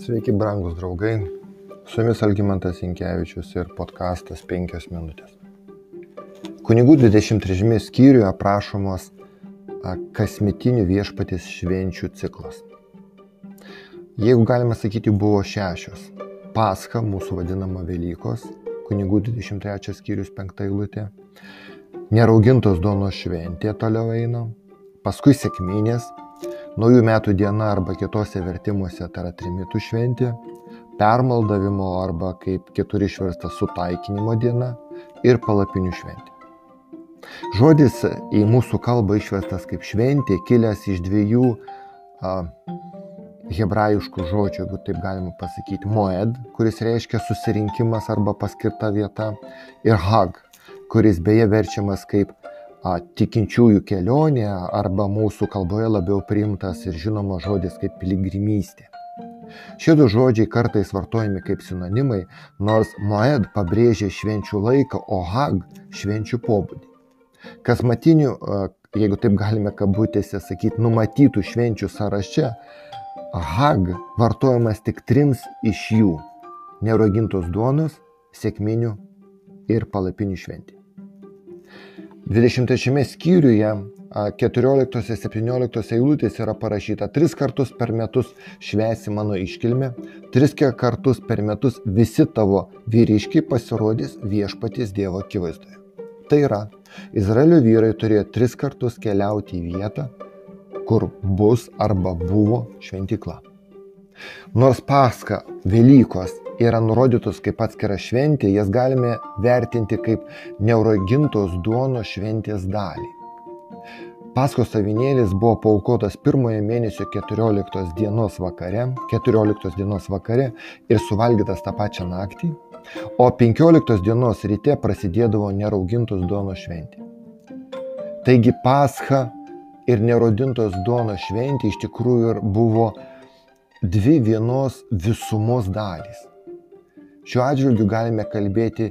Sveiki, brangus draugai. Su jumis Algymantas Inkevičius ir podkastas 5 minutės. Kunigų 23 skyriuje aprašomos kasmetinių viešpatės švenčių ciklas. Jeigu galima sakyti, buvo šešios. Pascha, mūsų vadinama Velykos, kunigų 23 skyrius 5 eilutė. Neraugintos duonos šventė toliau eina. Paskui sėkminės, Naujų metų diena arba kitose vertimuose tai yra trimitų šventė, permaldavimo arba kaip kitur išversta sutaikinimo diena ir palapinių šventė. Žodis į mūsų kalbą išverstas kaip šventė, kilęs iš dviejų a, hebrajiškų žodžių, jeigu taip galima pasakyti, moed, kuris reiškia susirinkimas arba paskirta vieta, ir hag, kuris beje verčiamas kaip tikinčiųjų kelionė arba mūsų kalboje labiau priimtas ir žinomas žodis kaip piligrimystė. Šie du žodžiai kartais vartojami kaip sinonimai, nors Moed pabrėžia švenčių laiką, o Hag švenčių pobūdį. Kasmatinių, jeigu taip galime kabutėse sakyti, numatytų švenčių sąraše, Hag vartojamas tik trims iš jų - nerogintos duonos, sėkminių ir palapinių šventė. 23 skyriuje 14-17 eilutės yra parašyta, tris kartus per metus švesi mano iškilmę, tris kartus per metus visi tavo vyriškiai pasirodys viešpaties Dievo akivaizdoje. Tai yra, Izraelio vyrai turėjo tris kartus keliauti į vietą, kur bus arba buvo šventykla. Nors Paska, Velykos yra nurodytos kaip atskira šventė, jas galime vertinti kaip neurogintos duonos šventės dalį. Paskos avinėlis buvo paukotas pirmojo mėnesio 14 dienos vakare, 14 dienos vakare ir suvalgytas tą pačią naktį, o 15 dienos ryte prasidėdavo neraugintos duonos šventė. Taigi Pascha ir nerodintos duonos šventė iš tikrųjų ir buvo dvi vienos visumos dalys. Šiuo atžvilgiu galime kalbėti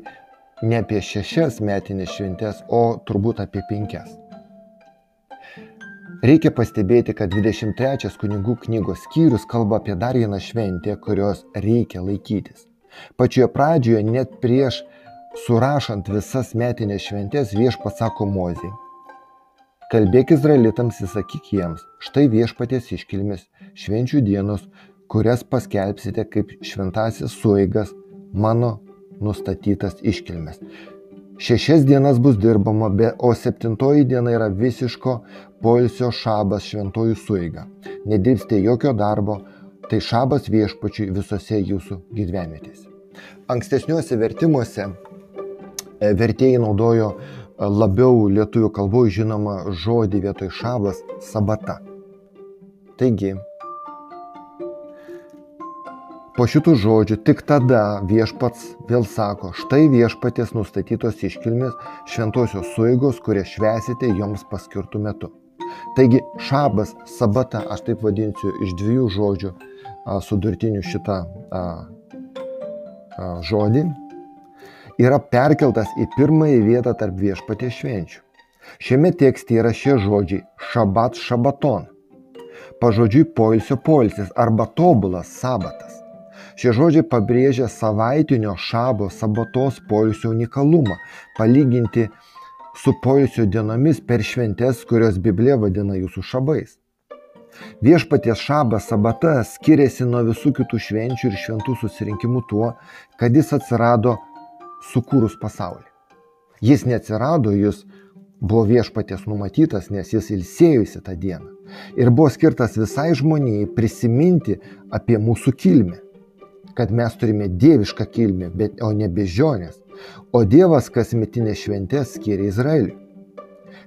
ne apie šešias metinės šventės, o turbūt apie penkias. Reikia pastebėti, kad 23 kunigų knygos skyrius kalba apie dar vieną šventę, kurios reikia laikytis. Pačioje pradžioje, net prieš surašant visas metinės šventės, vieš pasako mozijai kalbėk izraelitams ir sakyk jiems štai viešpaties iškilmės švenčių dienos kurias paskelbsite kaip šventąsias sueigas mano nustatytas iškilmes. Šešias dienas bus dirbama be o septintoji diena yra visiško poilsio šabas šventoji sueiga. Nedirbsite jokio darbo tai šabas viešpačiui visose jūsų gyvenvietėse. Ankstesniuose vertimuose e, vertėjai naudojo labiau lietuvių kalboje žinomą žodį vietoj šabas - sabata. Taigi, po šitų žodžių tik tada viešpats vėl sako, štai viešpatės nustatytos iškilmės šventosios suigos, kurias švesite joms paskirtų metu. Taigi, šabas, sabata, aš taip vadinsiu iš dviejų žodžių sudurtinių šitą a, a, žodį yra perkeltas į pirmąją vietą tarp viešpaties švenčių. Šiame tekste yra šie žodžiai šabat šabaton. Pažodžiui poilsio poilsis arba tobulas sabatas. Šie žodžiai pabrėžia savaitinio šabo sabatos poilsio unikalumą, palyginti su poilsio dienomis per šventes, kurios Biblija vadina jūsų šabais. Viešpaties šabas sabata skiriasi nuo visų kitų švenčių ir šventų susirinkimų tuo, kad jis atsirado sukūrus pasaulį. Jis neatsirado, jis buvo viešpatės numatytas, nes jis ilsėjusi tą dieną. Ir buvo skirtas visai žmonijai prisiminti apie mūsų kilmę. Kad mes turime dievišką kilmę, bet, o ne bežionės. O Dievas kasmetinė šventės skiria Izraeliui.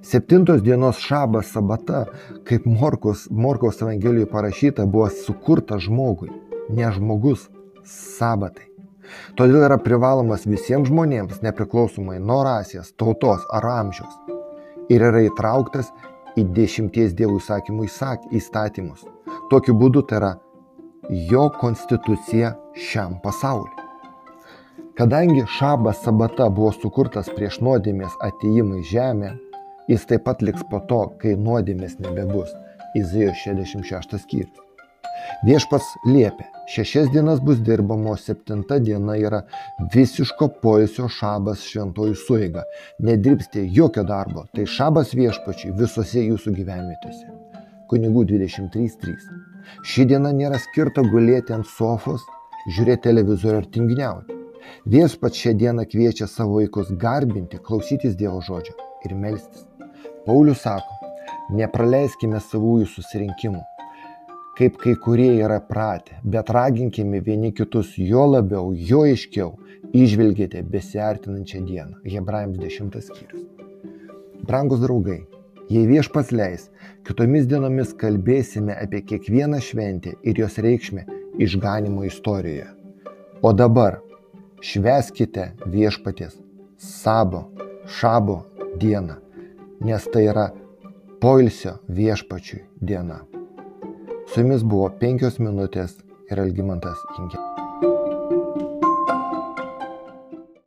Septintos dienos šabas sabata, kaip Morkos, Morkos Evangelijoje parašyta, buvo sukurta žmogui, ne žmogus sabatai. Todėl yra privalomas visiems žmonėms, nepriklausomai nuo rasės, tautos ar amžiaus. Ir yra įtrauktas į dešimties dievų įsakymų įstatymus. Tokiu būdu tai yra jo konstitucija šiam pasauliu. Kadangi šabas sabata buvo sukurtas prieš nuodėmės ateimą į žemę, jis taip pat liks po to, kai nuodėmės nebebus. Izaijo 66 skyrius. Viešpats liepia, šešias dienas bus dirbama, o septinta diena yra visiško poilsio šabas šventojų suiga. Nedirbsite jokio darbo, tai šabas viešpačiui visose jūsų gyvenvietėse. Kunigų 23.3. Ši diena nėra skirta gulėti ant sofos, žiūrėti televizorių ar tinginiauti. Viešpats šią dieną kviečia savo vaikus garbinti, klausytis Dievo žodžio ir melstis. Paulius sako, nepraleiskime savųjų susirinkimų kaip kai kurie yra pratę, bet raginkime vieni kitus jo labiau, jo aiškiau, išvelgėte besiartinančią dieną. Hebrajams 10 skyrius. Brangus draugai, jei viešpats leis, kitomis dienomis kalbėsime apie kiekvieną šventę ir jos reikšmę išganimo istorijoje. O dabar šveskite viešpatės sabo, šabo dieną, nes tai yra poilsio viešpačiui diena. Su jumis buvo penkios minutės ir Algymantas Ingė.